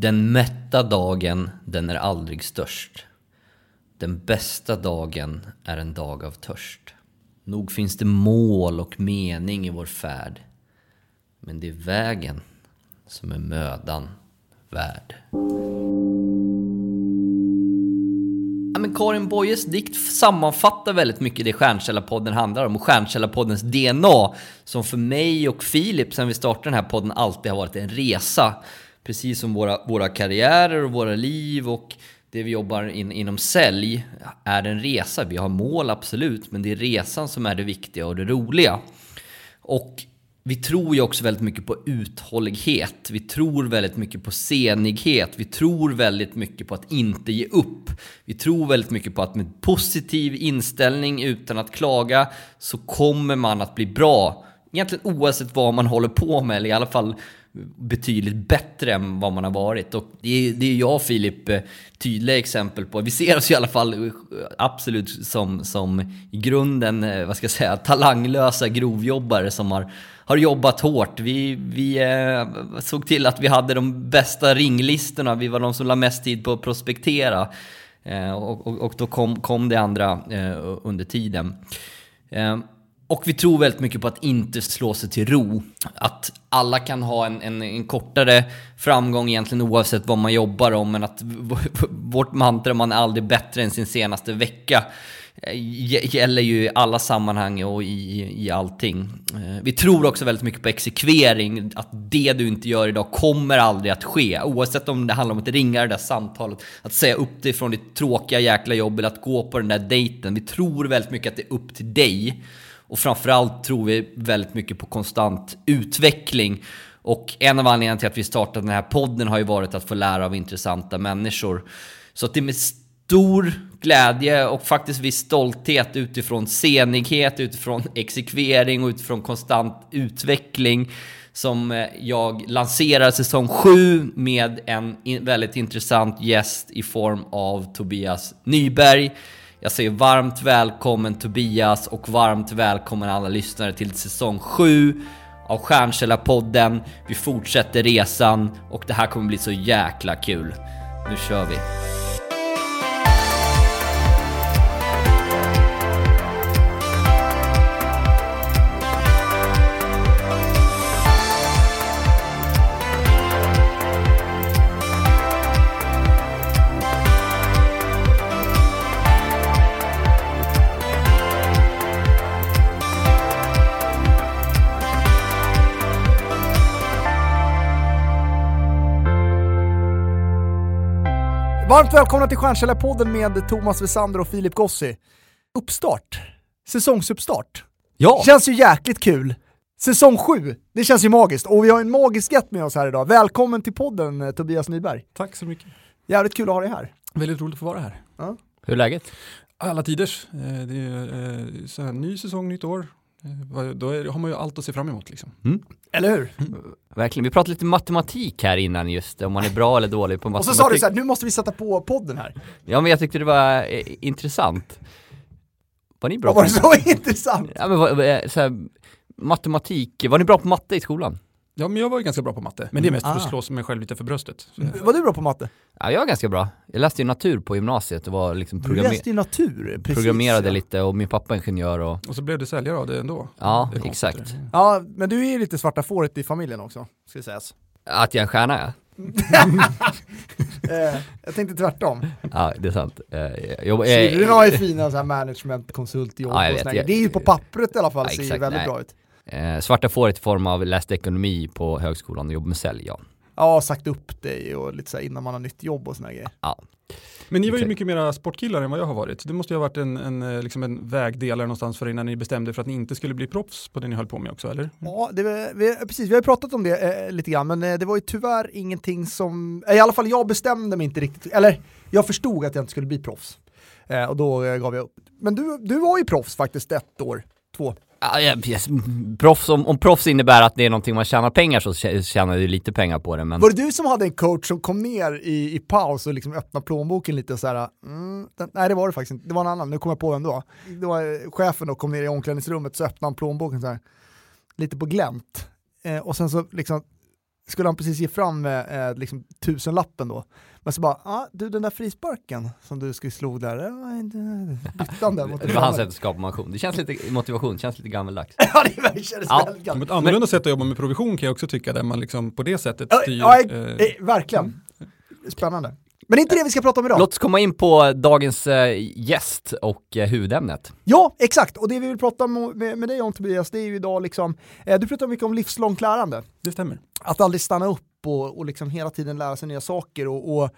Den mätta dagen, den är aldrig störst. Den bästa dagen är en dag av törst. Nog finns det mål och mening i vår färd. Men det är vägen som är mödan värd. Ja, men Karin Boyes dikt sammanfattar väldigt mycket det Stjärnkällarpodden handlar om och Stjärnkällarpoddens DNA som för mig och Filip sen vi startade den här podden alltid har varit en resa. Precis som våra, våra karriärer och våra liv och det vi jobbar in, inom sälj är en resa. Vi har mål absolut, men det är resan som är det viktiga och det roliga. Och vi tror ju också väldigt mycket på uthållighet. Vi tror väldigt mycket på senighet. Vi tror väldigt mycket på att inte ge upp. Vi tror väldigt mycket på att med positiv inställning utan att klaga så kommer man att bli bra. Egentligen oavsett vad man håller på med, eller i alla fall betydligt bättre än vad man har varit. Och det är, det är jag och Filip eh, tydliga exempel på. Vi ser oss i alla fall eh, absolut som, som i grunden, eh, vad ska jag säga, talanglösa grovjobbare som har, har jobbat hårt. Vi, vi eh, såg till att vi hade de bästa ringlistorna, vi var de som la mest tid på att prospektera. Eh, och, och, och, då kom, kom det andra eh, under tiden. Och vi tror väldigt mycket på att inte slå sig till ro. Att alla kan ha en, en, en kortare framgång egentligen oavsett vad man jobbar om, men att vårt mantra man är aldrig bättre än sin senaste vecka eh, gäller ju i alla sammanhang och i, i allting. Eh, vi tror också väldigt mycket på exekvering, att det du inte gör idag kommer aldrig att ske. Oavsett om det handlar om att ringa det där samtalet, att säga upp dig från ditt tråkiga jäkla jobb eller att gå på den där dejten. Vi tror väldigt mycket att det är upp till dig. Och framförallt tror vi väldigt mycket på konstant utveckling. Och en av anledningarna till att vi startade den här podden har ju varit att få lära av intressanta människor. Så att det är med stor glädje och faktiskt viss stolthet utifrån senighet, utifrån exekvering och utifrån konstant utveckling som eh, jag lanserar säsong 7 med en väldigt intressant gäst i form av Tobias Nyberg. Jag säger varmt välkommen Tobias och varmt välkommen alla lyssnare till säsong 7 av Stjärnkällarpodden. Vi fortsätter resan och det här kommer bli så jäkla kul. Nu kör vi! Varmt välkomna till Stjärnkällarpodden med Thomas Wessander och Filip Gossi. Uppstart. Säsongsuppstart. Ja! Känns ju jäkligt kul. Säsong 7, det känns ju magiskt. Och vi har en magisk gäst med oss här idag. Välkommen till podden eh, Tobias Nyberg. Tack så mycket. Jävligt kul att ha dig här. Väldigt roligt att få vara här. Ja. Hur är läget? Alla tiders. Eh, det är eh, så här, ny säsong, nytt år. Då är, har man ju allt att se fram emot liksom. Mm. Eller hur? Mm. Verkligen. Vi pratade lite matematik här innan just, om man är bra eller dålig på matematik. Och så sa du så här, nu måste vi sätta på podden här. Ja men jag tyckte det var eh, intressant. Var ni bra? Var det så intressant? Ja men var, så här, matematik, var ni bra på matte i skolan? Ja, men jag var ju ganska bra på matte. Men det är mest för att ah. slå mig själv lite för bröstet. Så. Var du bra på matte? Ja, jag var ganska bra. Jag läste ju natur på gymnasiet och var liksom programmer- Du läste ju natur, precis. Programmerade ja. lite och min pappa är ingenjör och... Och så blev du säljare av det ändå. Ja, det exakt. Ja, men du är ju lite svarta fåret i familjen också, ska sägas. Att jag är en stjärna ja. Eh, jag tänkte tvärtom. Ja, det är sant. Eh, jag, Syrrorna har ju fina så här managementkonsultjobb ja, och sådär. Det är ju på pappret i alla fall, ja, ser ju väldigt Nej. bra ut. Eh, svarta fåret i form av läst ekonomi på högskolan och jobb med sälj, ja. Ja, sagt upp dig och lite så innan man har nytt jobb och sådana grejer. Ja. Men ni var ju mycket mer sportkillar än vad jag har varit. Det måste ju ha varit en, en, eh, liksom en vägdelare någonstans för innan ni bestämde för att ni inte skulle bli proffs på det ni höll på med också, eller? Ja, det, vi, precis. Vi har ju pratat om det eh, lite grann, men eh, det var ju tyvärr ingenting som, eh, i alla fall jag bestämde mig inte riktigt, eller jag förstod att jag inte skulle bli proffs. Eh, och då eh, gav jag upp. Men du, du var ju proffs faktiskt ett år, två. Yes. proffs, om, om proffs innebär att det är någonting man tjänar pengar så tjänar du lite pengar på det. Men... Var det du som hade en coach som kom ner i, i paus och liksom öppnade plånboken lite och så här, mm, den, nej det var det faktiskt inte, det var en annan, nu kommer jag på vem då. Det var eh, chefen då, kom ner i omklädningsrummet så öppnade han plånboken så här, lite på glänt. Eh, och sen så liksom skulle han precis ge fram eh, eh liksom, tusenlappen då. Men så bara, ah, du den där frisparken som du skulle slå där. Bytte han den mot Det var hans sätt att skapa motivation. Det känns lite, motivation, känns lite gammeldags. ja, det kändes Ja. väldigt gammalt. ett annorlunda sätt att jobba med provision kan jag också tycka, där man liksom på det sättet Ja, styr. ja, eh, eh, verkligen. Spännande. Men det är inte det vi ska prata om idag. Låt oss komma in på dagens eh, gäst och eh, huvudämnet. Ja, exakt. Och det vi vill prata med, med, med dig om Tobias, det är ju idag liksom, eh, du pratar mycket om livslångt lärande. det stämmer. Att aldrig stanna upp och, och liksom hela tiden lära sig nya saker och, och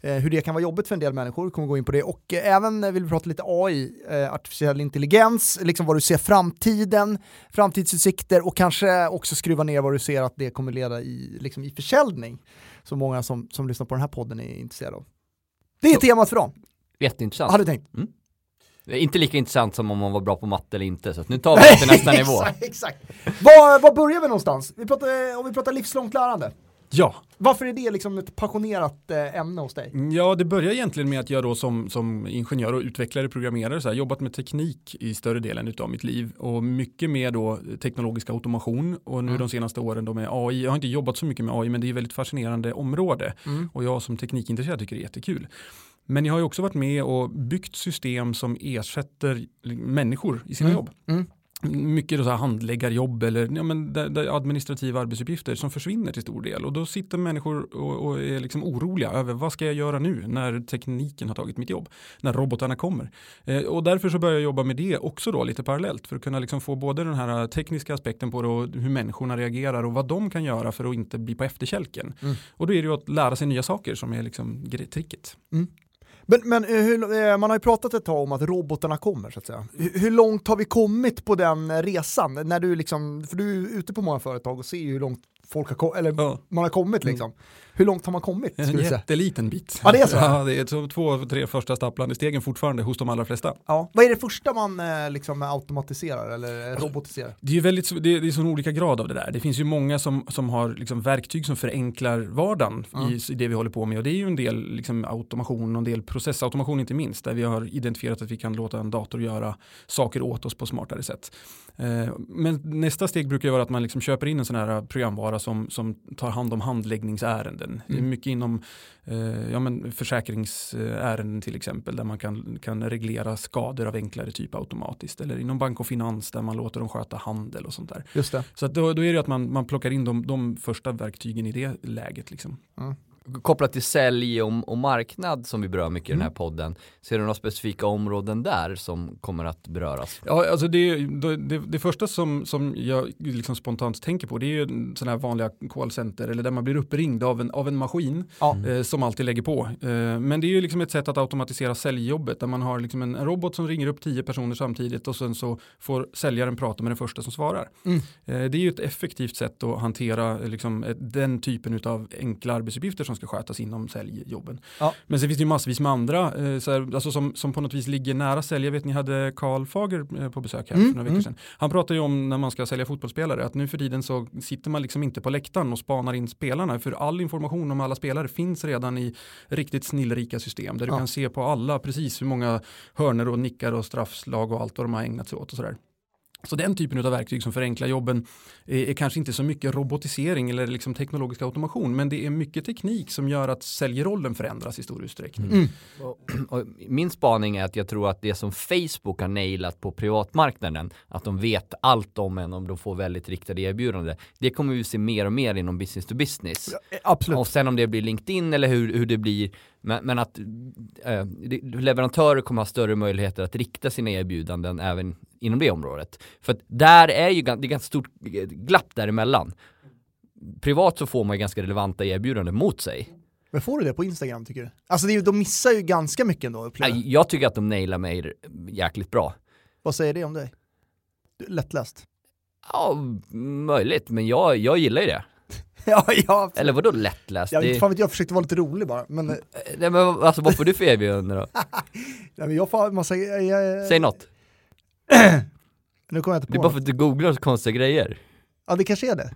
eh, hur det kan vara jobbigt för en del människor, vi kommer gå in på det. Och eh, även eh, vill vi prata lite AI, eh, artificiell intelligens, liksom vad du ser framtiden, framtidsutsikter och kanske också skruva ner vad du ser att det kommer leda i, liksom, i försäljning. Som många som, som lyssnar på den här podden är intresserade av. Det är Så- temat för dem, Jätteintressant. hade du tänkt. Det är inte lika intressant som om man var bra på matte eller inte, så nu tar vi det till nästa nivå. exakt, exakt. Var, var börjar vi någonstans? Vi pratar, om vi pratar livslångt lärande. Ja, Varför är det liksom ett passionerat eh, ämne hos dig? Ja, det börjar egentligen med att jag då som, som ingenjör och utvecklare, programmerare, så här, jobbat med teknik i större delen av mitt liv och mycket med då teknologisk automation och nu Mm. de senaste åren då med AI. Jag har inte jobbat så mycket med AI, men det är ett väldigt fascinerande område Mm. och jag som teknikintresserad tycker det är jättekul. Men jag har ju också varit med och byggt system som ersätter människor i sina Mm. jobb. Mm. Mycket så handläggarjobb eller ja, men där, där administrativa arbetsuppgifter som försvinner till stor del. Och då sitter människor och, och är liksom oroliga över vad ska jag göra nu när tekniken har tagit mitt jobb. När robotarna kommer. Eh, och därför så börjar jag jobba med det också då lite parallellt. För att kunna liksom få både den här tekniska aspekten på det och hur människorna reagerar och vad de kan göra för att inte bli på efterkälken. Mm. Och då är det ju att lära sig nya saker som är liksom tricket. Men, men eh, hur, eh, man har ju pratat ett tag om att robotarna kommer så att säga. Hur, hur långt har vi kommit på den eh, resan? När du liksom, för du är ute på många företag och ser ju hur långt folk har, eller Ja. man har kommit liksom. Hur långt har man kommit? En jätteliten bit. Ja, det är så? Ja, det är två, tre första stapplande stegen fortfarande hos de allra flesta. Ja. Vad är det första man eh, liksom automatiserar eller eh, robotiserar? Det är väldigt, det är, det är sån olika grad av det där. Det finns ju många som, som har liksom verktyg som förenklar vardagen Ja. i, i det vi håller på med. Och det är ju en del liksom automation och en del processautomation inte minst. Där vi har identifierat att vi kan låta en dator göra saker åt oss på smartare sätt. Eh, men nästa steg brukar vara att man liksom köper in en sån här programvara som, som tar hand om handläggningsärenden. Det är Mm. mycket inom eh, ja, men försäkringsärenden till exempel där man kan, kan reglera skador av enklare typ automatiskt. Eller inom bank och finans där man låter dem sköta handel och sånt där. Just det. Så att då, då är det att man, man plockar in de, de första verktygen i det läget. Liksom. Kopplat till sälj och, och marknad som vi berör mycket i den Mm. här podden, ser du några specifika områden där som kommer att beröras? Ja, alltså det, det, det, första som, som jag liksom spontant tänker på det är ju sådana här vanliga callcenter eller där man blir uppringd av en, av en maskin Ja. eh, som alltid lägger på. Eh, men det är ju liksom ett sätt att automatisera säljjobbet där man har liksom en, en robot som ringer upp tio personer samtidigt och sen så får säljaren prata med den första som svarar. Mm. Eh, det är ju ett effektivt sätt att hantera eh, liksom, den typen av enkla arbetsuppgifter som ska skötas inom säljjobben. Ja. Men sen finns det ju massvis med andra eh, så här, alltså som, som på något vis ligger nära sälj. Jag vet ni hade Karl Fager eh, på besök här Mm, för några veckor mm. sedan. Han pratar ju om när man ska sälja fotbollsspelare att nu för tiden så sitter man liksom inte på läktaren och spanar in spelarna för all information om alla spelare finns redan i riktigt snillrika system där du Ja. kan se på alla precis hur många hörner och nickar och straffslag och allt vad de har ägnat sig åt och sådär. Så den typen av verktyg som förenklar jobben är, är kanske inte så mycket robotisering eller liksom teknologisk automation men det är mycket teknik som gör att säljrollen förändras i stor utsträckning. Mm. Och min spaning är att jag tror att det som Facebook har nailat på privatmarknaden, att de vet allt om en om de får väldigt riktade erbjudanden, det kommer vi se mer och mer inom business to business. Ja, eh, Absolut. Och sen om det blir LinkedIn eller hur, hur det blir, men, men att eh, leverantörer kommer ha större möjligheter att rikta sina erbjudanden även inom det området. För att där är ju det är ganska stort glapp däremellan. Privat så får man ju ganska relevanta erbjudanden mot sig. Men får du det på Instagram tycker du? Alltså det är, de missar ju ganska mycket ändå. Nej, Jag tycker att de nailar mig jäkligt bra. Vad säger det om dig? Du, lättläst. Ja, möjligt, men jag, jag gillar ju det. ja, ja. Eller vadå lättläst? Jag, Det, fan vet jag försökte vara lite rolig bara. Men, eh, nej, men alltså vad får du för erbjudande då? nej, men jag får massa... Jag, jag, Säg något. Nu kommer jag inte Det är på bara för att du googlar så konstiga grejer. Ja det kanske är det.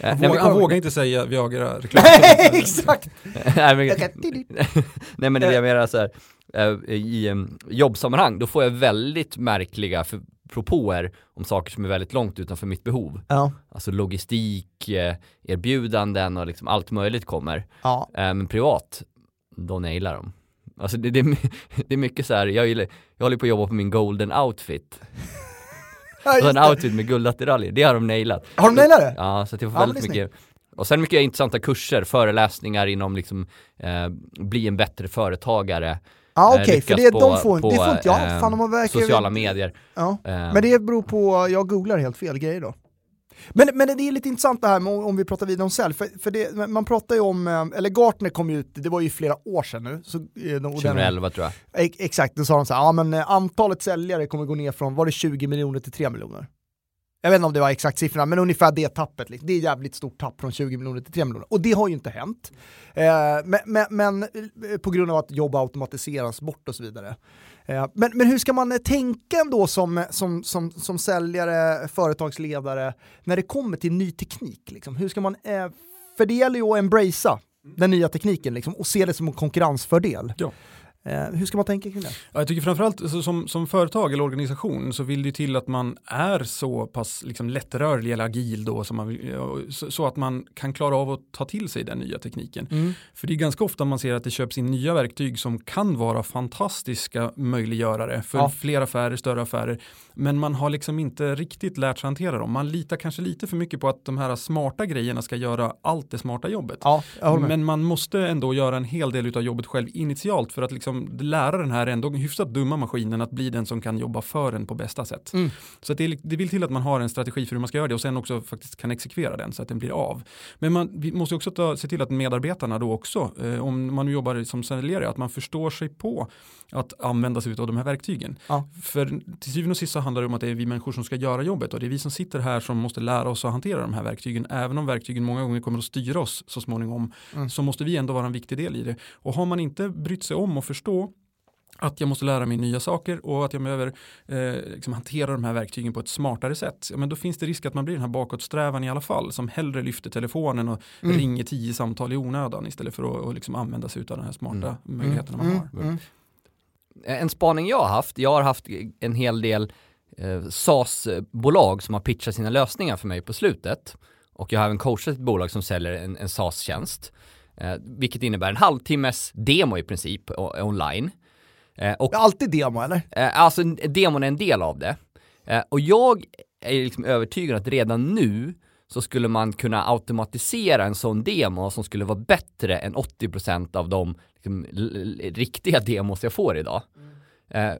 Ja, Han, nej, vågar, han vågar inte säga Viagra-reklam. Exakt! nej, men, kan, nej men det är jag menar så här, eh, i um, jobbsammanhang, då får jag väldigt märkliga för, propåer om saker som är väldigt långt utanför mitt behov. Ja. Alltså logistik, eh, erbjudanden och liksom allt möjligt kommer. Ja. Eh, men privat, då nailar de. Alltså det, det, det är mycket så här, jag, gillar, jag håller på att jobba på min golden outfit. Ja, Alltså en outfit med guldattiraljer, det har de nailat. Har de nailat det? Ja, så att jag får Ja, väldigt mycket och sen mycket intressanta kurser, föreläsningar inom liksom eh, bli en bättre företagare, Ja eh, okej, för det, på- de får, på, det får inte jag. eh, Fan, de har verkligen... sociala medier. Ja. Eh, Men det beror på, jag googlar helt fel grejer då. Men, men det är lite intressant det här med, om vi pratar vidare om sälj, för, för det, man pratar ju om, eller Gartner kom ju ut, det var ju flera år sedan nu. Så, eh, de- och den- 2011 tror jag. Ex- Exakt, då sa de så här, ja men antalet säljare kommer gå ner från, var det 20 miljoner till 3 miljoner? Jag vet inte om det var exakt siffrorna, men ungefär det tappet. liksom. Det är jävligt stort tapp från 20 miljoner till 3 miljoner. Och det har ju inte hänt. Eh, men, men, men eh, på grund av att jobb automatiseras bort och så vidare. Eh, men, men hur ska man tänka ändå som, som, som, som säljare, företagsledare, när det kommer till ny teknik? Liksom? Hur ska man, eh, för det gäller ju att embracea den nya tekniken liksom, och se det som en konkurrensfördel. Ja. Eh, hur ska man tänka kring det? Ja, jag tycker framförallt så som, som företag eller organisation så vill det till att man är så pass liksom, lättrörlig eller agil då som man, så, så att man kan klara av att ta till sig den nya tekniken. För det är ganska ofta man ser att det köps in nya verktyg som kan vara fantastiska möjliggörare för Ja. fler affärer, större affärer. Men man har liksom inte riktigt lärt sig hantera dem. Man litar kanske lite för mycket på att de här smarta grejerna ska göra allt det smarta jobbet. Ja. Men man måste ändå göra en hel del av jobbet själv initialt för att liksom lära den här ändå hyfsat dumma maskinen att bli den som kan jobba för en på bästa sätt. Mm. Så att det, är- det vill till att man har en strategi för hur man ska göra det och sen också faktiskt kan exekvera den så att den blir av. Men man vi måste också ta, se till att medarbetarna då också, eh, om man nu jobbar som säljare, att man förstår sig på att använda sig av de här verktygen. Ja. För till syvende och sist så handlar det om att det är vi människor som ska göra jobbet och det är vi som sitter här som måste lära oss att hantera de här verktygen. Även om verktygen många gånger kommer att styra oss så småningom Mm. så måste vi ändå vara en viktig del i det. Och har man inte brytt sig om och förstå att jag måste lära mig nya saker och att jag behöver eh, liksom hantera de här verktygen på ett smartare sätt. Ja, men då finns det risk att man blir den här bakåtsträvan i alla fall som hellre lyfter telefonen och Mm. ringer tio samtal i onödan istället för att liksom använda sig av de här smarta Mm. möjligheterna man Mm, har. mm. En spaning jag har haft, jag har haft en hel del eh, SaaS-bolag som har pitchat sina lösningar för mig på slutet. Och jag har även coachat ett bolag som säljer en, en SaaS-tjänst. Eh, vilket innebär en halvtimmes demo i princip online. Eh, och alltid demo eller? Eh, alltså demon är en del av det. Eh, och jag är liksom övertygad att redan nu så skulle man kunna automatisera en sån demo som skulle vara bättre än 80% av de liksom, riktiga demos jag får idag. Eh,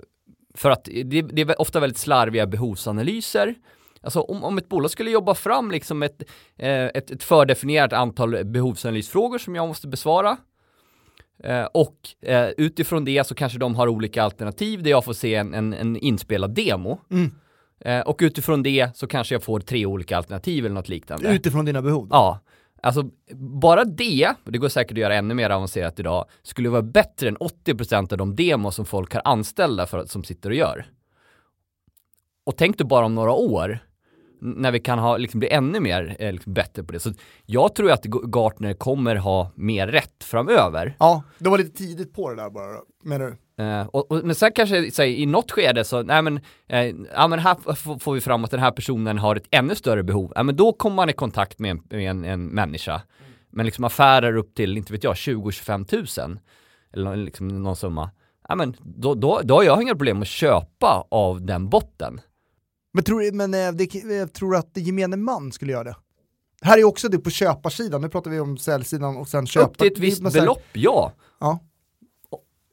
för att det, det är ofta väldigt slarviga behovsanalyser. Alltså om, om ett bolag skulle jobba fram liksom ett, eh, ett, ett fördefinierat antal behovsanalysfrågor som jag måste besvara. Eh, och eh, utifrån det så kanske de har olika alternativ där jag får se en, en, en inspelad demo. Mm. Och utifrån det så kanske jag får tre olika alternativ eller något liknande. Utifrån dina behov. Ja, alltså bara det, och det går säkert att göra ännu mer avancerat idag, skulle vara bättre än 80% av de demos som folk har anställda för, som sitter och gör. Och tänk dig bara om några år, när vi kan ha, liksom bli ännu mer eh, liksom, bättre på det. Så jag tror att Gartner kommer ha mer rätt framöver. Ja, det var lite tidigt på det där bara, då, menar du? Eh, och, och, men sen kanske så, i något skede så, nej men, eh, ja men här får vi fram att den här personen har ett ännu större behov. Ja men då kommer man i kontakt med en, med en, en människa. Men liksom affärer upp till, inte vet jag, 20-25 tusen. Eller liksom någon summa. Ja men då, då, då har jag inga problem att köpa av den botten. Men tror, men, eh, det, jag tror att gemene man skulle göra det? Här är också det på köparsidan, nu pratar vi om säljsidan och sen köpa. upp till ett visst men belopp, ja. Ja.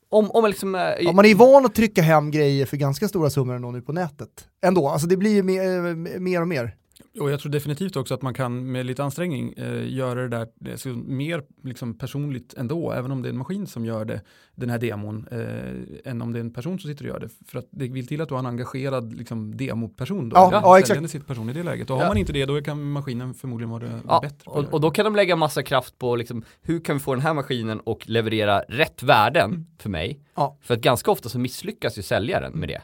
Om, om liksom, eh, Ja, man är van att trycka hem grejer för ganska stora summor ändå nu på nätet. Ändå, alltså det blir ju mer, eh, mer och mer. Och jag tror definitivt också att man kan med lite ansträngning eh, göra det där ska, mer liksom, personligt ändå, även om det är en maskin som gör det, den här demon, eh, än om det är en person som sitter och gör det. För att det vill till att du har en engagerad liksom, demoperson då. Ja, ja, exakt. sitter person i det läget. Och har Ja. man inte det, då kan maskinen förmodligen vara Ja, bättre. att och, och då kan de lägga massa kraft på liksom, hur kan vi få den här maskinen och leverera rätt värden för mig? Ja. För att ganska ofta så misslyckas ju säljaren med det.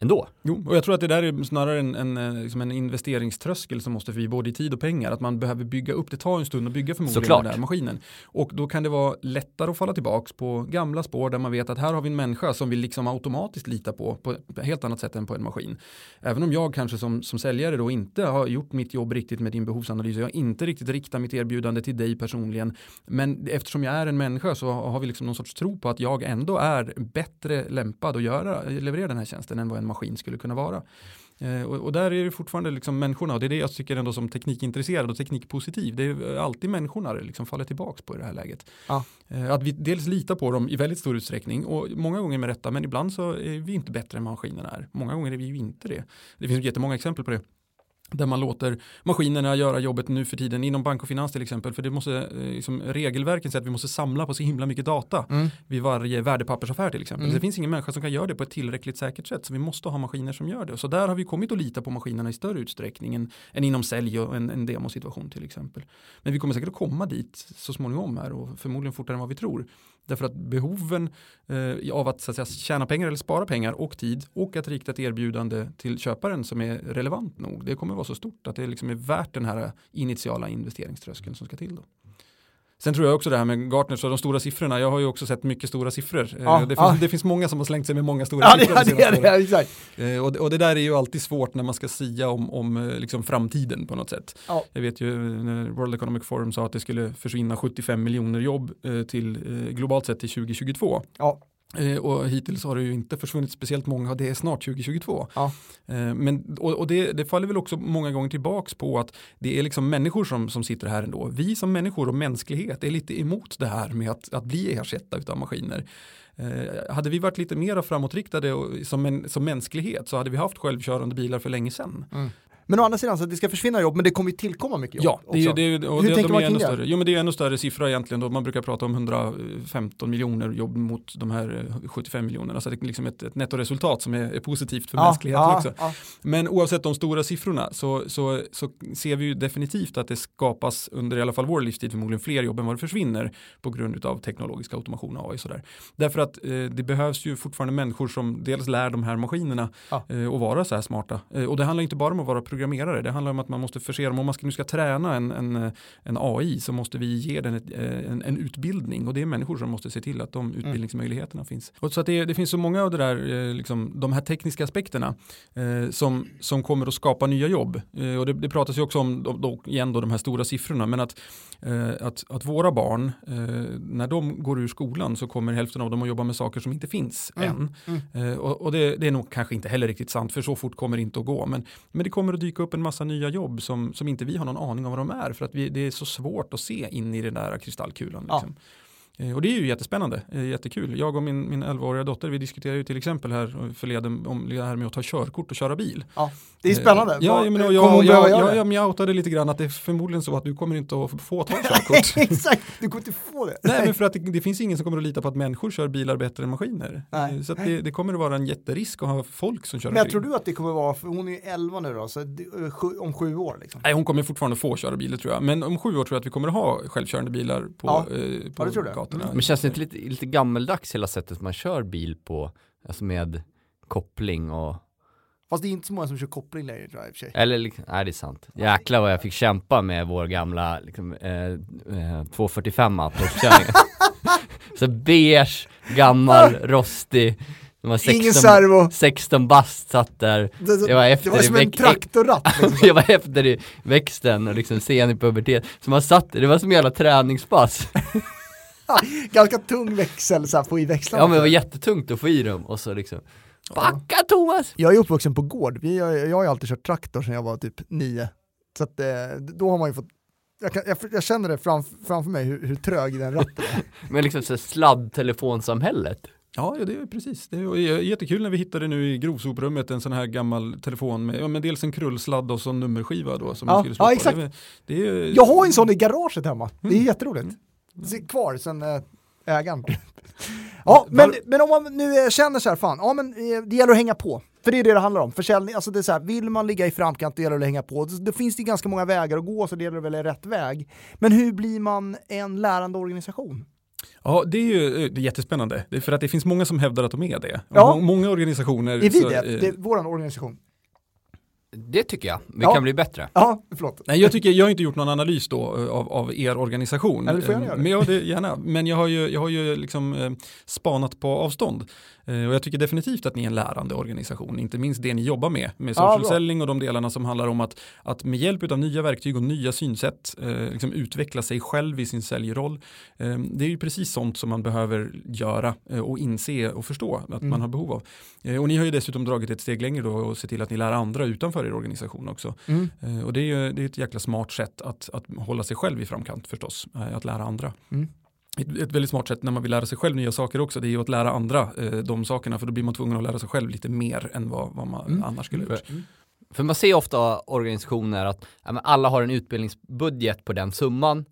Ändå. Jo, och jag tror att det där är snarare en, en, eh, liksom en investeringströskel som måste förbi både i tid och pengar. Att man behöver bygga upp, det tar en stund att bygga förmodligen Såklart. den där maskinen. Och då kan det vara lättare att falla tillbaka på gamla spår där man vet att här har vi en människa som vi liksom automatiskt lita på på ett helt annat sätt än på en maskin. Även om jag kanske som, som säljare då inte har gjort mitt jobb riktigt med din behovsanalys jag inte riktigt riktar mitt erbjudande till dig personligen. Men eftersom jag är en människa så har vi liksom någon sorts tro på att jag ändå är bättre lämpad att göra, leverera den här tjänsten än vad en maskin skulle kunna vara. Eh, och, och, där är det fortfarande liksom människorna och det är det jag tycker ändå som teknikintresserad och teknikpositiv. Det är alltid människorna det liksom faller tillbaka på i det här läget. Ja. Eh, att vi dels litar på dem i väldigt stor utsträckning och många gånger med rätta men ibland så är vi inte bättre än maskinerna är. Många gånger är vi ju inte det. Det finns jättemånga exempel på det där man låter maskinerna göra jobbet nu för tiden inom bank och finans till exempel för det måste eh, liksom, regelverken säger att vi måste samla på så himla mycket data Mm. vid varje värdepappersaffär till exempel. Mm. Det finns ingen människa som kan göra det på ett tillräckligt säkert sätt så vi måste ha maskiner som gör det. Så där har vi kommit att lita på maskinerna i större utsträckning än, än inom sälj och en, en demosituation till exempel. Men vi kommer säkert att komma dit så småningom här och förmodligen fortare än vad vi tror. Därför att behoven eh, av att, så att säga, tjäna pengar eller spara pengar och tid och att rikta ett erbjudande till köparen som är relevant nog. Det kommer vara så stort att det liksom är värt den här initiala investeringströskeln som ska till. Då. Sen tror jag också det här med Gartner, så de stora siffrorna, jag har ju också sett mycket stora siffror. Eh, Ja, det, finns, ja. det finns många som har slängt sig med många stora Ja, siffror. ja, de det, senaste det, det, exakt. Eh, och, det, och det där är ju alltid svårt när man ska sia om, om eh, liksom framtiden på något sätt. Ja. Jag vet ju när World Economic Forum sa att det skulle försvinna 75 miljoner jobb till, globalt sett till 2022. Ja. Eh, och hittills har det ju inte försvunnit speciellt många och det är snart 2022. Ja. Eh, men, och och det, det faller väl också många gånger tillbaks på att det är liksom människor som, som sitter här ändå. Vi som människor och mänsklighet är lite emot det här med att, att bli ersatta av maskiner. Eh, hade vi varit lite mer framåtriktade och, som, en, som mänsklighet så hade vi haft självkörande bilar för länge sedan. Men å andra sidan, så att det ska försvinna jobb, men det kommer ju tillkomma mycket Ja, jobb det, är- också. det, är- och Hur det, tänker de man kring ännu det? större. Jo men det är ännu större siffra egentligen då. Man brukar prata om 115 miljoner jobb mot de här eh, 75 miljonerna. Så det är liksom ett, ett nettoresultat som är, är positivt för ja, mänskligheten ja, också. Ja. Men oavsett de stora siffrorna så, så, så ser vi ju definitivt att det skapas under i alla fall vår livstid förmodligen fler jobb än vad det försvinner på grund av teknologisk automation och AI. Sådär. Därför att eh, det behövs ju fortfarande människor som dels lär de här maskinerna Ja. eh, och vara så här smarta. Eh, och det handlar inte bara om att vara programmerare, det handlar om att man måste förse dem, om man ska, nu ska träna en, en, en AI så måste vi ge den ett, eh, en, en utbildning och det är människor som måste se till att de utbildningsmöjligheterna finns. Och så att det, det finns så många av det där, eh, liksom, de här tekniska aspekterna eh, som, som kommer att skapa nya jobb. Eh, och det, det pratas ju också om, då, då, igen då, de här stora siffrorna, men att, eh, att, att våra barn, eh, när de går ur skolan så kommer hälften av dem att jobba med saker som inte finns Mm, än. Eh, och och det, det är nog kanske inte heller riktigt sant, för så fort kommer det inte att gå. Men, men det kommer att dyka upp en massa nya jobb som, som inte vi har någon aning om vad de är, för att vi, det är så svårt att se in i den där kristallkulan. Ja. Liksom. Eh, Och det är ju jättespännande, eh, jättekul. Jag och min, min 11-åriga dotter, vi diskuterar ju till exempel här förleden om det här med att ta körkort och köra bil. Ja. Det är spännande. Eh, Ja, jag, menar, jag, jag, jag, jag, outade lite grann att det är förmodligen så att du kommer inte att få ta körkort. Exakt, du kommer inte få det. Nej, men för att det, det finns ingen som kommer att lita på att människor kör bilar bättre än maskiner. Nej. Eh, Så att det, det kommer att vara en jätterisk att ha folk som kör Men jag tror du att det kommer vara, för hon är ju 11 nu då, så eh, om sju år liksom. Nej, hon kommer fortfarande få köra bil, det tror jag. Men om sju år tror jag att vi kommer att ha självkörande bilar på, Ja. eh, på Ja, det tror jag. Gatorna. Men känns det inte lite, lite gammeldags hela sättet man kör bil på? Alltså med koppling och, Fast det är inte så många som kör koppling längre tror jag i och för sig. eller liksom, nej det är sant. Jäklar vad jag fick kämpa med vår gamla liksom, eh, eh, 245 på uppkörningen. Så beige, gammal, rostig. De var 16, Ingen servo. 16 bast satt där. Det, det, Jag var efter det var som en traktorratt. Liksom. jag var efter i växten och liksom sen i pubertet. Så man satt, det var som en jävla träningspass. Ganska tung växel så här, på i växlarna. Ja men det var jättetungt att få i dem och så liksom Backa Thomas! Jag är uppvuxen på gård. Vi, jag, jag har ju alltid kört traktor sedan jag var typ nio. Så att, eh, då har man ju fått jag, kan, jag, jag känner det framf, framför mig hur, hur trög den ratten är. Men liksom så sladdtelefonsamhället. Ja, ja, det är precis. Det är jättekul när vi hittade nu i grovsoprummet en sån här gammal telefon med, ja, med dels en krullsladd och så en nummerskiva då. Som Ja, man skulle slå ja, exakt. Det, det är, Jag har en sån i garaget hemma. Det är Mm. jätteroligt. Sitter kvar sen eh, ägaren. ja, men, men om man nu eh, känner så här, fan, ja men eh, det gäller att hänga på. För det är det det handlar om. Försäljning, alltså det är så här, vill man ligga i framkant, det gäller det att hänga på. Det, det finns det ganska många vägar att gå, så det gäller att välja rätt väg. Men hur blir man en lärande organisation? Ja, det är ju det är jättespännande. Det är för att det finns många som hävdar att de är det. Ja. Må- Många organisationer. Är vi så, det? Det är vår organisation. Det tycker jag. Vi Ja. kan bli bättre. Ja, förlåt. Nej, jag, tycker, jag har inte gjort någon analys då eh, av, av er organisation. Ja, du får gärna Eh, göra det. Men, ja, det, gärna. Men jag har ju, jag har ju liksom eh, spanat på avstånd. Eh, och jag tycker definitivt att ni är en lärande organisation, inte minst det ni jobbar med, med Ja, social bra. selling och de delarna som handlar om att, att med hjälp av nya verktyg och nya synsätt eh, liksom utveckla sig själv i sin säljroll. Eh, det är ju precis sånt som man behöver göra eh, och inse och förstå att Mm. man har behov av. Eh, och ni har ju dessutom dragit ett steg längre då och se till att ni lär andra utanför er organisation också. Mm. Eh, Och det är ju det är ett jäkla smart sätt att, att hålla sig själv i framkant förstås, eh, att lära andra. Mm. Ett, ett väldigt smart sätt när man vill lära sig själv nya saker också, det är ju att lära andra eh, de sakerna, för då blir man tvungen att lära sig själv lite mer än vad, vad man Mm. annars skulle ha gjort. För man ser ofta organisationer att ja, men alla har en utbildningsbudget på den summan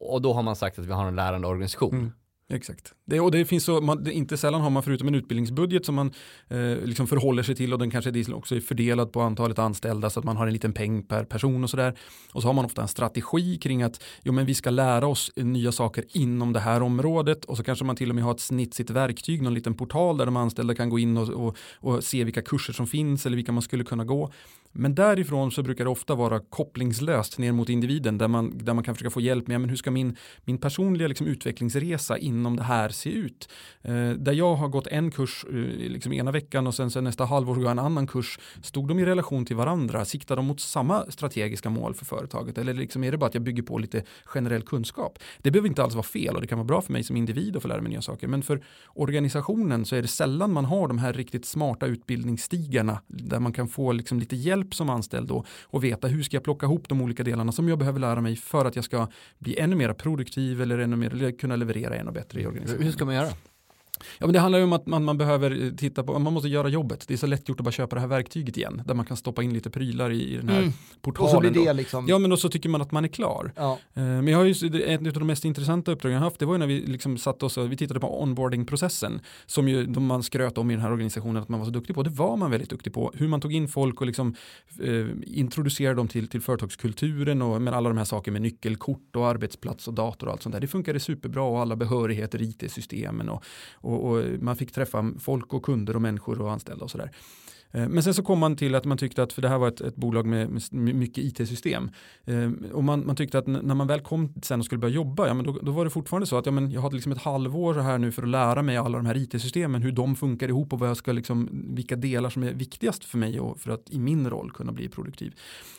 och då har man sagt att vi har en lärande organisation. Mm. Exakt. Det, och det finns så, man, det, inte sällan har man förutom en utbildningsbudget som man eh, liksom förhåller sig till och den kanske också är fördelad på antalet anställda så att man har en liten peng per person och sådär. Och så har man ofta en strategi kring att jo, men vi ska lära oss nya saker inom det här området och så kanske man till och med har ett snitsigt verktyg, någon liten portal där de anställda kan gå in och, och, och se vilka kurser som finns eller vilka man skulle kunna gå. Men därifrån så brukar det ofta vara kopplingslöst ner mot individen där man, där man kan försöka få hjälp med men hur ska min, min personliga liksom, utvecklingsresa inom det här se ut? Eh, där jag har gått en kurs eh, liksom ena veckan och sen, sen nästa halvår går jag en annan kurs. Stod de i relation till varandra? Siktar de mot samma strategiska mål för företaget? Eller liksom är det bara att jag bygger på lite generell kunskap? Det behöver inte alls vara fel och det kan vara bra för mig som individ att få lära mig nya saker. Men för organisationen så är det sällan man har de här riktigt smarta utbildningsstigarna där man kan få liksom lite hjälp som anställd då och veta hur ska jag plocka ihop de olika delarna som jag behöver lära mig för att jag ska bli ännu mer produktiv eller ännu mer eller kunna leverera ännu bättre i organisationen. Hur ska man göra? Ja, men det handlar ju om att man, man behöver titta på, man måste göra jobbet. Det är så lätt gjort att bara köpa det här verktyget igen där man kan stoppa in lite prylar i, i den här Mm. portalen. Och så blir det liksom... Ja men då så tycker man att man är klar. Ja. Eh, Men jag har ju, ett av de mest intressanta uppdragen jag haft det var ju när vi liksom satt oss och vi tittade på onboardingprocessen som ju de man skröt om i den här organisationen att man var så duktig på. Det var man väldigt duktig på. Hur man tog in folk och liksom eh, introducerade dem till, till företagskulturen och med alla de här sakerna med nyckelkort och arbetsplats och dator och allt sånt där. Det funkade superbra och alla behörigheter it-systemen och, och, och man fick träffa folk och kunder och människor och anställda och sådär. Eh, Men sen så kom man till att man tyckte att, för det här var ett, ett bolag med, med mycket it-system, eh, och man, man tyckte att när man väl kom sen och skulle börja jobba, ja, men då, då var det fortfarande så att ja, men jag hade liksom ett halvår här nu för att lära mig alla de här it-systemen, hur de funkar ihop och vad jag ska liksom, vilka delar som är viktigast för mig och för att i min roll kunna bli produktiv.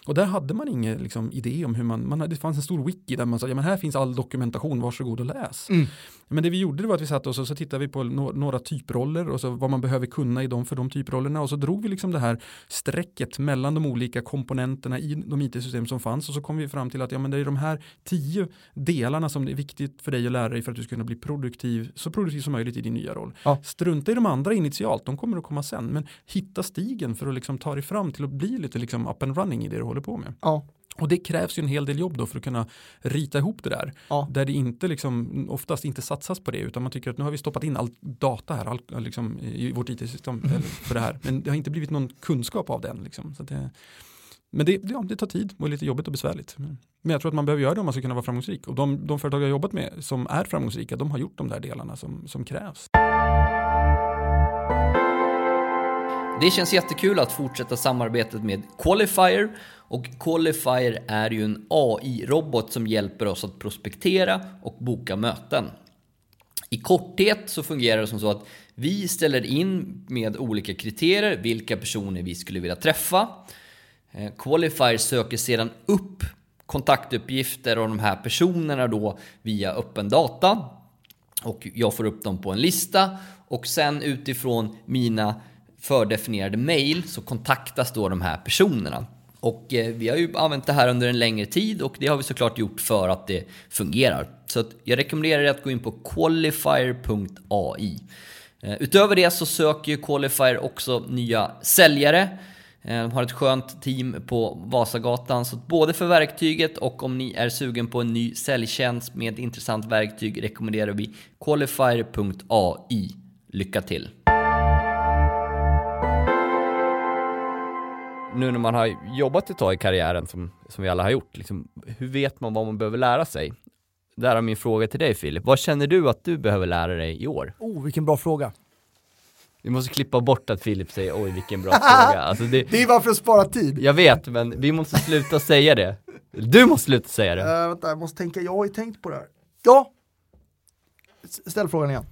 Och där hade man ingen liksom, idé om hur man, man hade, det fanns en stor wiki där man sa, ja men här finns all dokumentation, varsågod och läs. Mm. Men det vi gjorde var att vi satt oss och så tittade vi på no- några typroller och så vad man behöver kunna i dem för de typrollerna och så drog vi liksom det här strecket mellan de olika komponenterna i de it-system som fanns och så kom vi fram till att ja, men det är de här tio delarna som det är viktigt för dig att lära dig för att du ska kunna bli produktiv, så produktiv som möjligt i din nya roll. Ja. Strunta i de andra initialt, de kommer att komma sen, men hitta stigen för att liksom ta dig fram till att bli lite liksom up and running i det du håller på med. Ja. Och det krävs ju en hel del jobb då för att kunna rita ihop det där. Ja. Där det inte liksom, oftast inte satsas på det utan man tycker att nu har vi stoppat in all data här all, liksom, i vårt it-system eller för det här. Men det har inte blivit någon kunskap av den. Liksom. Så det, men det, ja, det tar tid och är lite jobbigt och besvärligt. Men jag tror att man behöver göra det om man ska kunna vara framgångsrik. Och de, de företag jag har jobbat med som är framgångsrika, de har gjort de där delarna som, som krävs. Det känns jättekul att fortsätta samarbetet med Qualifier och Qualifier är ju en AI-robot som hjälper oss att prospektera och boka möten. I korthet så fungerar det som så att vi ställer in med olika kriterier vilka personer vi skulle vilja träffa. Eh, Qualifier söker sedan upp kontaktuppgifter av de här personerna då via öppen data och jag får upp dem på en lista och sen utifrån mina fördefinierade mail så kontaktas då de här personerna. Och eh, vi har ju använt det här under en längre tid och det har vi såklart gjort för att det fungerar. Så att jag rekommenderar dig att gå in på qualifier.ai. Eh, utöver det så söker ju Qualifier också nya säljare. Eh, de har ett skönt team på Vasagatan, så både för verktyget och om ni är sugen på en ny säljtjänst med ett intressant verktyg rekommenderar vi qualifier.ai. Lycka till! Nu när man har jobbat ett tag i karriären som, som vi alla har gjort, liksom, hur vet man vad man behöver lära sig? där är min fråga till dig Filip. Vad känner du att du behöver lära dig i år? Oh, vilken bra fråga. Vi måste klippa bort att Filip säger oj vilken bra fråga. Alltså det, Det är bara för att spara tid. jag vet, men vi måste sluta säga det. Du måste sluta säga det. Uh, vänta, jag måste tänka, jag har ju tänkt på det här. Ja! S- Ställ frågan igen.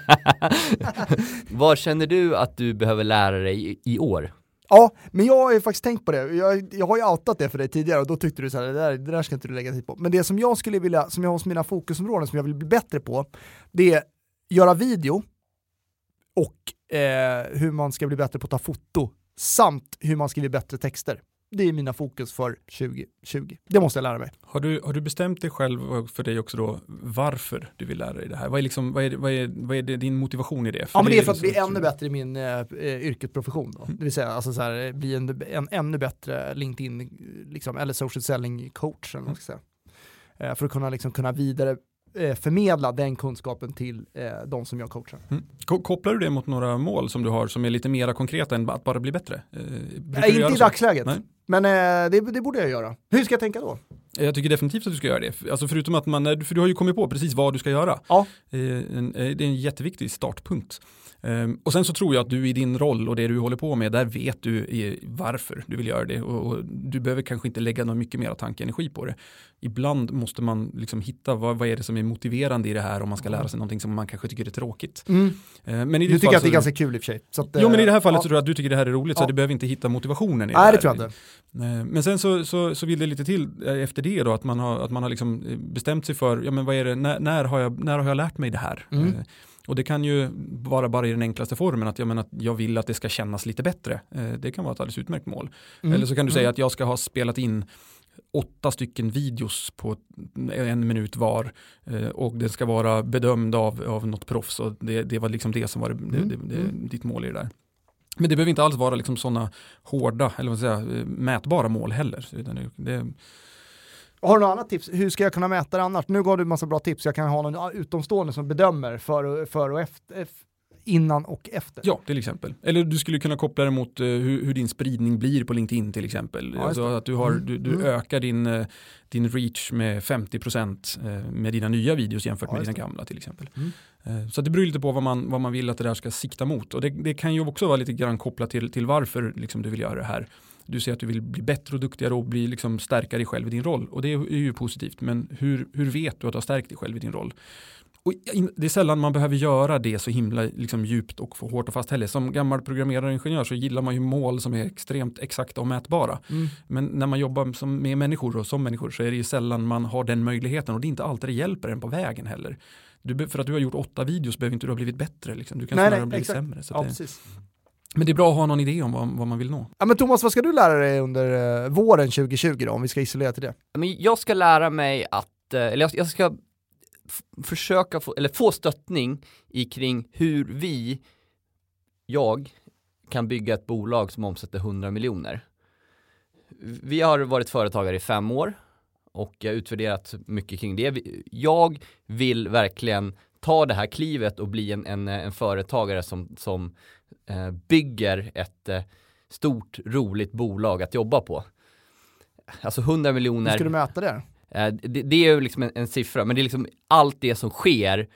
Vad känner du att du behöver lära dig i, i år? Ja, men jag har ju faktiskt tänkt på det. Jag, jag har ju outat det för dig tidigare och då tyckte du så här, det där, det där ska inte du lägga tid på. Men det som jag skulle vilja, som jag har som mina fokusområden som jag vill bli bättre på, det är göra video och eh, hur man ska bli bättre på att ta foto samt hur man skriver bättre texter. Det är mina fokus för 2020. Det måste jag lära mig. Har du, har du bestämt dig själv för dig också då varför du vill lära dig det här? Vad är, liksom, vad är, vad är, vad är det, din motivation i det? Ja men det är för att liksom- bli ännu bättre i min eh, yrkesprofession då. Det vill säga alltså så här, bli en, en ännu bättre LinkedIn liksom, eller social selling coach eller ska säga. Eh, för att kunna, liksom, kunna vidare förmedla den kunskapen till eh, de som jag coachar. Mm. Ko- Kopplar du det mot några mål som du har som är lite mera konkreta än att bara bli bättre? Eh, Nej, inte i dagsläget. Nej. Men eh, det, det borde jag göra. Hur ska jag tänka då? Jag tycker definitivt att du ska göra det. Alltså förutom att man, för du har ju kommit på precis vad du ska göra. Ja. Eh, eh, Det är en jätteviktig startpunkt. Ehm, Och sen så tror jag att du i din roll och det du håller på med, där vet du varför du vill göra det. Och du behöver kanske inte lägga någon mycket mer tanke och energi på det. Ibland måste man liksom hitta vad, vad är det som är motiverande i det här om man ska lära sig någonting som man kanske tycker är tråkigt. Mm. Eh, Men i Du tycker att det är så- ganska kul i och för sig. Så att, Jo men i det här eh, fallet ja. så tror jag att du tycker det här är roligt så Ja. du behöver inte hitta motivationen i Nej, det det här. tror jag inte. Eh, Men sen så, så, så vill det lite till eh, efter det då att man har, att man har liksom eh, bestämt sig för, ja men vad är det, när, när, har, jag, när har jag lärt mig det här? Mm. Och det kan ju vara bara i den enklaste formen att jag, menar, att jag vill att det ska kännas lite bättre. Eh, Det kan vara ett alldeles utmärkt mål. Mm. Eller så kan du Mm. säga att jag ska ha spelat in åtta stycken videos på en minut var eh, och det ska vara bedömd av, av något proffs och det, det var liksom det som var det, det, Mm. det, Mm. ditt mål i det där. Men det behöver inte alls vara liksom sådana hårda, eller vad säga, eh, mätbara mål heller. Det, Har du något annat tips? Hur ska jag kunna mäta det annars? Nu gav du en massa bra tips. Jag kan ha någon utomstående som bedömer för och, för och efter, eff- innan och efter. ja, till exempel. Eller du skulle kunna koppla det mot eh, hur, hur din spridning blir på LinkedIn till exempel. Ja, alltså att du, har, Mm. du, du Mm. ökar din, eh, din reach med 50% eh, med dina nya videos jämfört Ja, med dina det. gamla till exempel. Mm. Eh, Så det beror lite på vad man, vad man vill att det där ska sikta mot. Och det, det kan ju också vara lite grann kopplat till, till varför liksom du vill göra det här. Du säger att du vill bli bättre och duktigare och bli liksom stärka dig själv i din roll. Och det är ju positivt. Men hur, hur vet du att du har stärkt dig själv i din roll? Och det är sällan man behöver göra det så himla liksom, djupt och för hårt och fast heller. Som gammal programmerare och ingenjör så gillar man ju mål som är extremt exakta och mätbara. Mm. Men när man jobbar som, med människor och som människor så är det ju sällan man har den möjligheten och det är inte alltid det hjälper en på vägen heller. Du, för att du har gjort åtta videos behöver inte du ha blivit bättre. Liksom. Du kan snarare ha blivit exakt. sämre. Så Ja, det, precis. Men det är bra att ha någon idé om vad, vad man vill nå. Ja, men Thomas, vad ska du lära dig under eh, våren 2020 då, om vi ska isolera till det? Men jag ska lära mig att, eh, eller jag, jag ska försöka få, eller få stöttning i kring hur vi, jag, kan bygga ett bolag som omsätter 100 miljoner. Vi har varit företagare i fem år och jag har utvärderat mycket kring det. Jag vill verkligen ta det här klivet och bli en, en, en företagare som, som eh, bygger ett eh, stort, roligt bolag att jobba på. Alltså 100 Hur miljoner. ska du mäta det? Eh, Det, det är ju liksom en, en siffra, men det är liksom allt det som sker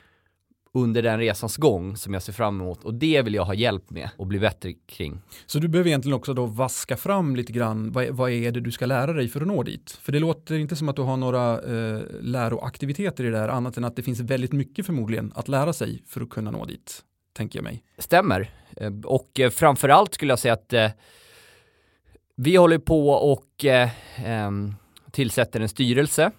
under den resans gång som jag ser fram emot och det vill jag ha hjälp med och bli bättre kring. Så du behöver egentligen också då vaska fram lite grann vad, vad är det du ska lära dig för att nå dit. För det låter inte som att du har några eh, läroaktiviteter i det här annat än att det finns väldigt mycket förmodligen att lära sig för att kunna nå dit. Tänker jag mig. Stämmer. Eh, Och eh, framförallt skulle jag säga att eh, vi håller på och eh, ehm, tillsätter en styrelse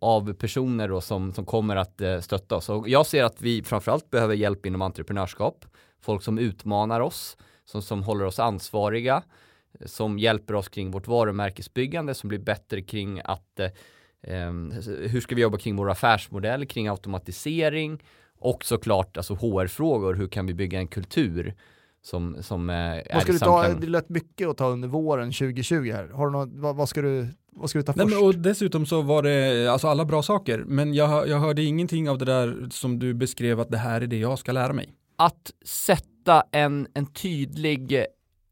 av personer då som, som kommer att eh, stötta oss. Och jag ser att vi framförallt behöver hjälp inom entreprenörskap. Folk som utmanar oss, som, som håller oss ansvariga, eh, som hjälper oss kring vårt varumärkesbyggande, som blir bättre kring att eh, ehm, hur ska vi jobba kring vår affärsmodell, kring automatisering och såklart alltså HR-frågor, hur kan vi bygga en kultur som, som eh, är ska du ta, det lät mycket att ta under våren 2020 här. Har du något, vad, vad, ska du, vad ska du ta Nej, först? men, och dessutom så var det alltså alla bra saker. Men jag, jag hörde ingenting av det där som du beskrev att det här är det jag ska lära mig. Att sätta en, en tydlig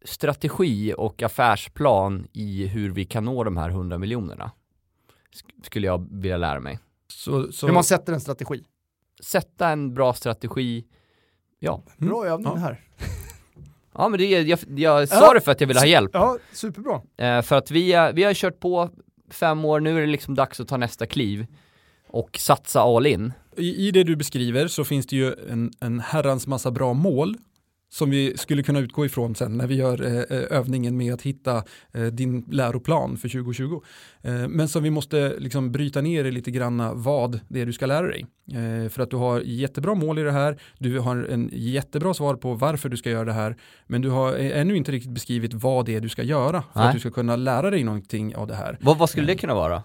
strategi och affärsplan i hur vi kan nå de här 100 miljonerna. sk- skulle jag vilja lära mig. Så, så, Hur man sätter en strategi. Sätta en bra strategi. Ja, Mm. Bra övning Ja. här. ja men det, är- jag, jag sa Ja. det för att jag ville ha hjälp. Ja, superbra. Eh, för att vi, är- vi har kört på fem år, nu är det liksom dags att ta nästa kliv och satsa all in. I, I det du beskriver så finns det ju en, en herrans massa bra mål som vi skulle kunna utgå ifrån sen när vi gör eh, eh, övningen med att hitta eh, din läroplan för 2020. Eh, men som vi måste liksom bryta ner i lite granna vad det är du ska lära dig. För att du har jättebra mål i det här, du har en jättebra svar på varför du ska göra det här, men du har ännu inte riktigt beskrivit vad det är du ska göra för Nej. att du ska kunna lära dig någonting av det här. Vad, vad skulle det kunna vara?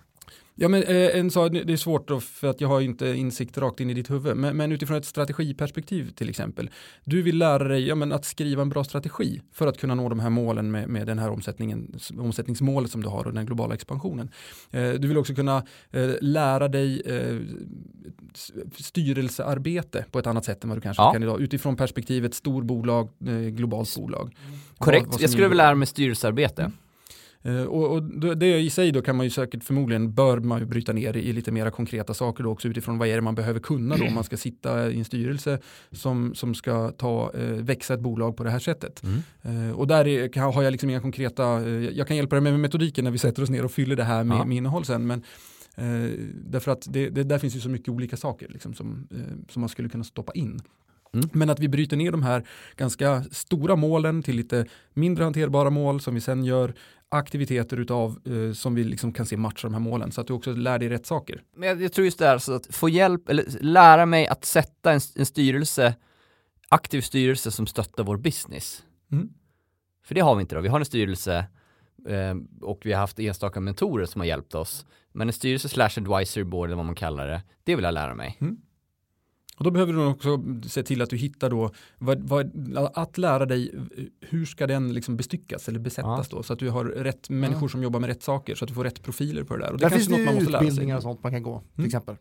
Ja men eh, en sak, det är svårt då för att jag har inte insikt rakt in i ditt huvud. Men, men utifrån ett strategiperspektiv till exempel. Du vill lära dig ja, men att skriva en bra strategi för att kunna nå de här målen med, med den här omsättningen, omsättningsmålet som du har och den globala expansionen. Eh, du vill också kunna eh, lära dig eh, styrelsearbete på ett annat sätt än vad du kanske Ja. kan idag. Utifrån perspektivet storbolag, eh, globalt bolag. Korrekt, Vad- vad jag skulle vilja lära mig styrelsearbete. Eh, Och, och då- det i sig då kan man ju säkert förmodligen bör man ju bryta ner i, lite mera konkreta saker då också utifrån vad är det man behöver kunna då om man ska sitta i en styrelse som, som ska ta, eh, växa ett bolag på det här sättet. Mm. Eh, och där är, har jag liksom inga konkreta, eh, jag kan hjälpa dig med metodiken när vi sätter oss ner och fyller det här med, Ja. med innehåll sen. Men, eh, därför att det, det, där finns ju så mycket olika saker liksom, som, eh, som man skulle kunna stoppa in. Mm. Men att vi bryter ner de här ganska stora målen till lite mindre hanterbara mål som vi sen gör aktiviteter utav eh, som vi liksom kan se matcha de här målen så att du också lär dig rätt saker. Men jag, jag tror just det här, så att få hjälp, eller lära mig att sätta en, en styrelse, aktiv styrelse som stöttar vår business. Mm. För det har vi inte då, vi har en styrelse eh, och vi har haft enstaka mentorer som har hjälpt oss. Men en styrelse slash advisory board eller vad man kallar det, det vill jag lära mig. Och då behöver du också se till att du hittar då, vad, vad, att lära dig hur ska den liksom bestyckas eller besättas då så att du har rätt människor som jobbar med rätt saker så att du får rätt profiler på det där. Och det Där är finns det något man måste lära sig. utbildningar och sånt man kan gå, till Mm. exempel.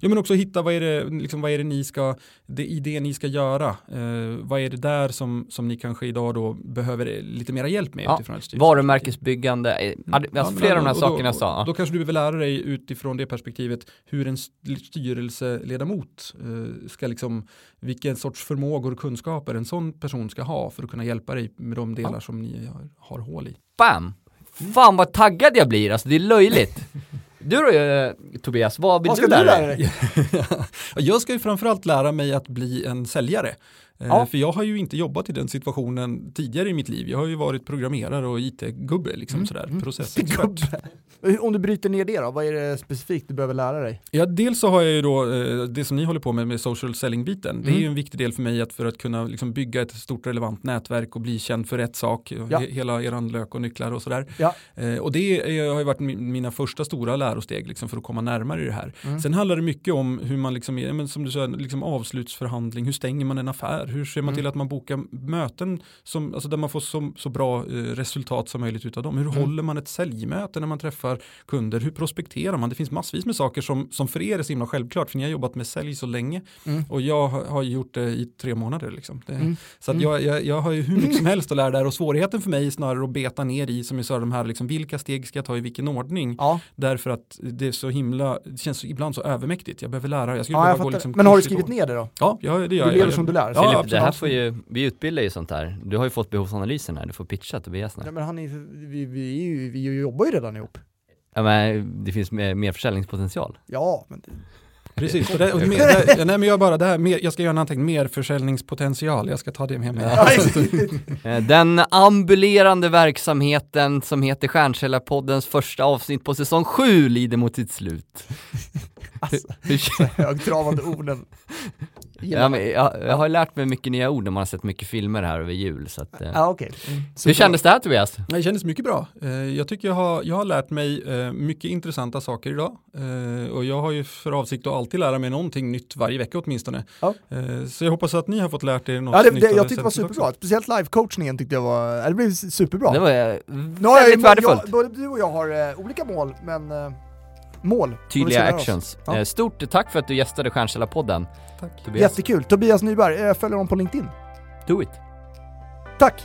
Ja men också hitta vad är det, liksom, vad är det ni ska, det, i det ni ska göra, eh, vad är det där som, som ni kanske idag då behöver lite mera hjälp med Ja. Varumärkesbyggande, eh, Mm. alltså Ja, flera av de här då- sakerna jag sa. Då kanske du behöver lära dig utifrån det perspektivet hur en st- styrelseledamot eh, ska liksom, vilken sorts förmågor och kunskaper en sån person ska ha för att kunna hjälpa dig med de delar Ja. som ni har, har hål i. Bam! Fan vad taggad jag blir, alltså det är löjligt. Du då eh, Tobias, vad vill Vad ska du lära dig? Jag ska ju framförallt lära mig att bli en säljare. Eh, Ja. För jag har ju inte jobbat i den situationen tidigare i mitt liv. Jag har ju varit programmerare och IT-gubbe, liksom Mm. sådär, Mm. processexpert. Om du bryter ner det då, vad är det specifikt du behöver lära dig? Ja, dels så har jag ju då eh, det som ni håller på med med social selling-biten. Det är Mm. ju en viktig del för mig att för att kunna liksom bygga ett stort relevant nätverk och bli känd för rätt sak. Ja. He- Hela eran lök och nycklar och sådär. Ja. Eh, och det är, har ju varit mi- mina första stora lärosteg liksom, för att komma närmare det här. Mm. Sen handlar det mycket om hur man liksom, som du sa, liksom avslutsförhandling, hur stänger man en affär, hur ser man Mm. till att man bokar möten som, alltså där man får så, så bra eh, resultat som möjligt utav dem. Hur Mm. håller man ett säljmöte när man träffar kunder, hur prospekterar man? Det finns massvis med saker som, som för er är så himla självklart, för ni har jobbat med sälj så länge Mm. och jag har, har gjort det i tre månader. Liksom. Det. Så att jag, jag, jag har ju hur mycket som helst att lära där och svårigheten för mig är snarare att beta ner i, som jag sa, de här, liksom, vilka steg ska jag ta i vilken ordning? Ja, Därför att det är så himla, det känns så, ibland så övermäktigt. Jag behöver lära, jag skulle ja jag gå liksom Men har du skrivit då. ner det då? Ja, ja det Du gör lever jag. som du lär. Ja, Filip, absolut. det här får ju, vi utbildar ju sånt här. Du har ju fått behovsanalysen här, du får pitcha Tobias Nej, nu. men han är, vi, vi, är ju, vi jobbar ju redan ihop. Ja, men det finns mer, mer försäljningspotential. Ja, men det, Precis, och det, och mer, det, nej, men jag bara det här, mer, jag ska göra en anteckning, mer försäljningspotential, jag ska ta det med mig. Ja. Eh, Den ambulerande verksamheten som heter Stjärnkällarpoddens första avsnitt på säsong 7 lider mot sitt slut. alltså, högtravande orden. Ja, men jag, jag har lärt mig mycket nya ord när man har sett mycket filmer här över jul. Så att, eh. Ja, okej. Mm. Hur kändes det här Tobias? Det kändes mycket bra. Eh, Jag tycker jag har, jag har lärt mig eh, mycket intressanta saker idag. Eh, Och jag har ju för avsikt att alltid lära mig någonting nytt varje vecka åtminstone. Ja. Så jag hoppas att ni har fått lärt er något Ja, det, nytt det, jag tyckte det var superbra. också. Speciellt live-coachningen tyckte jag var, det blev superbra. Det var Nu har jag, väldigt jag, värdefullt. både du och jag har olika mål, men mål. Tydliga actions. Ja. Stort tack för att du gästade Stjärnkällarpodden. Tack. Tobias, Jättekul. Tobias Nyberg, jag följer honom på LinkedIn. do it. Tack!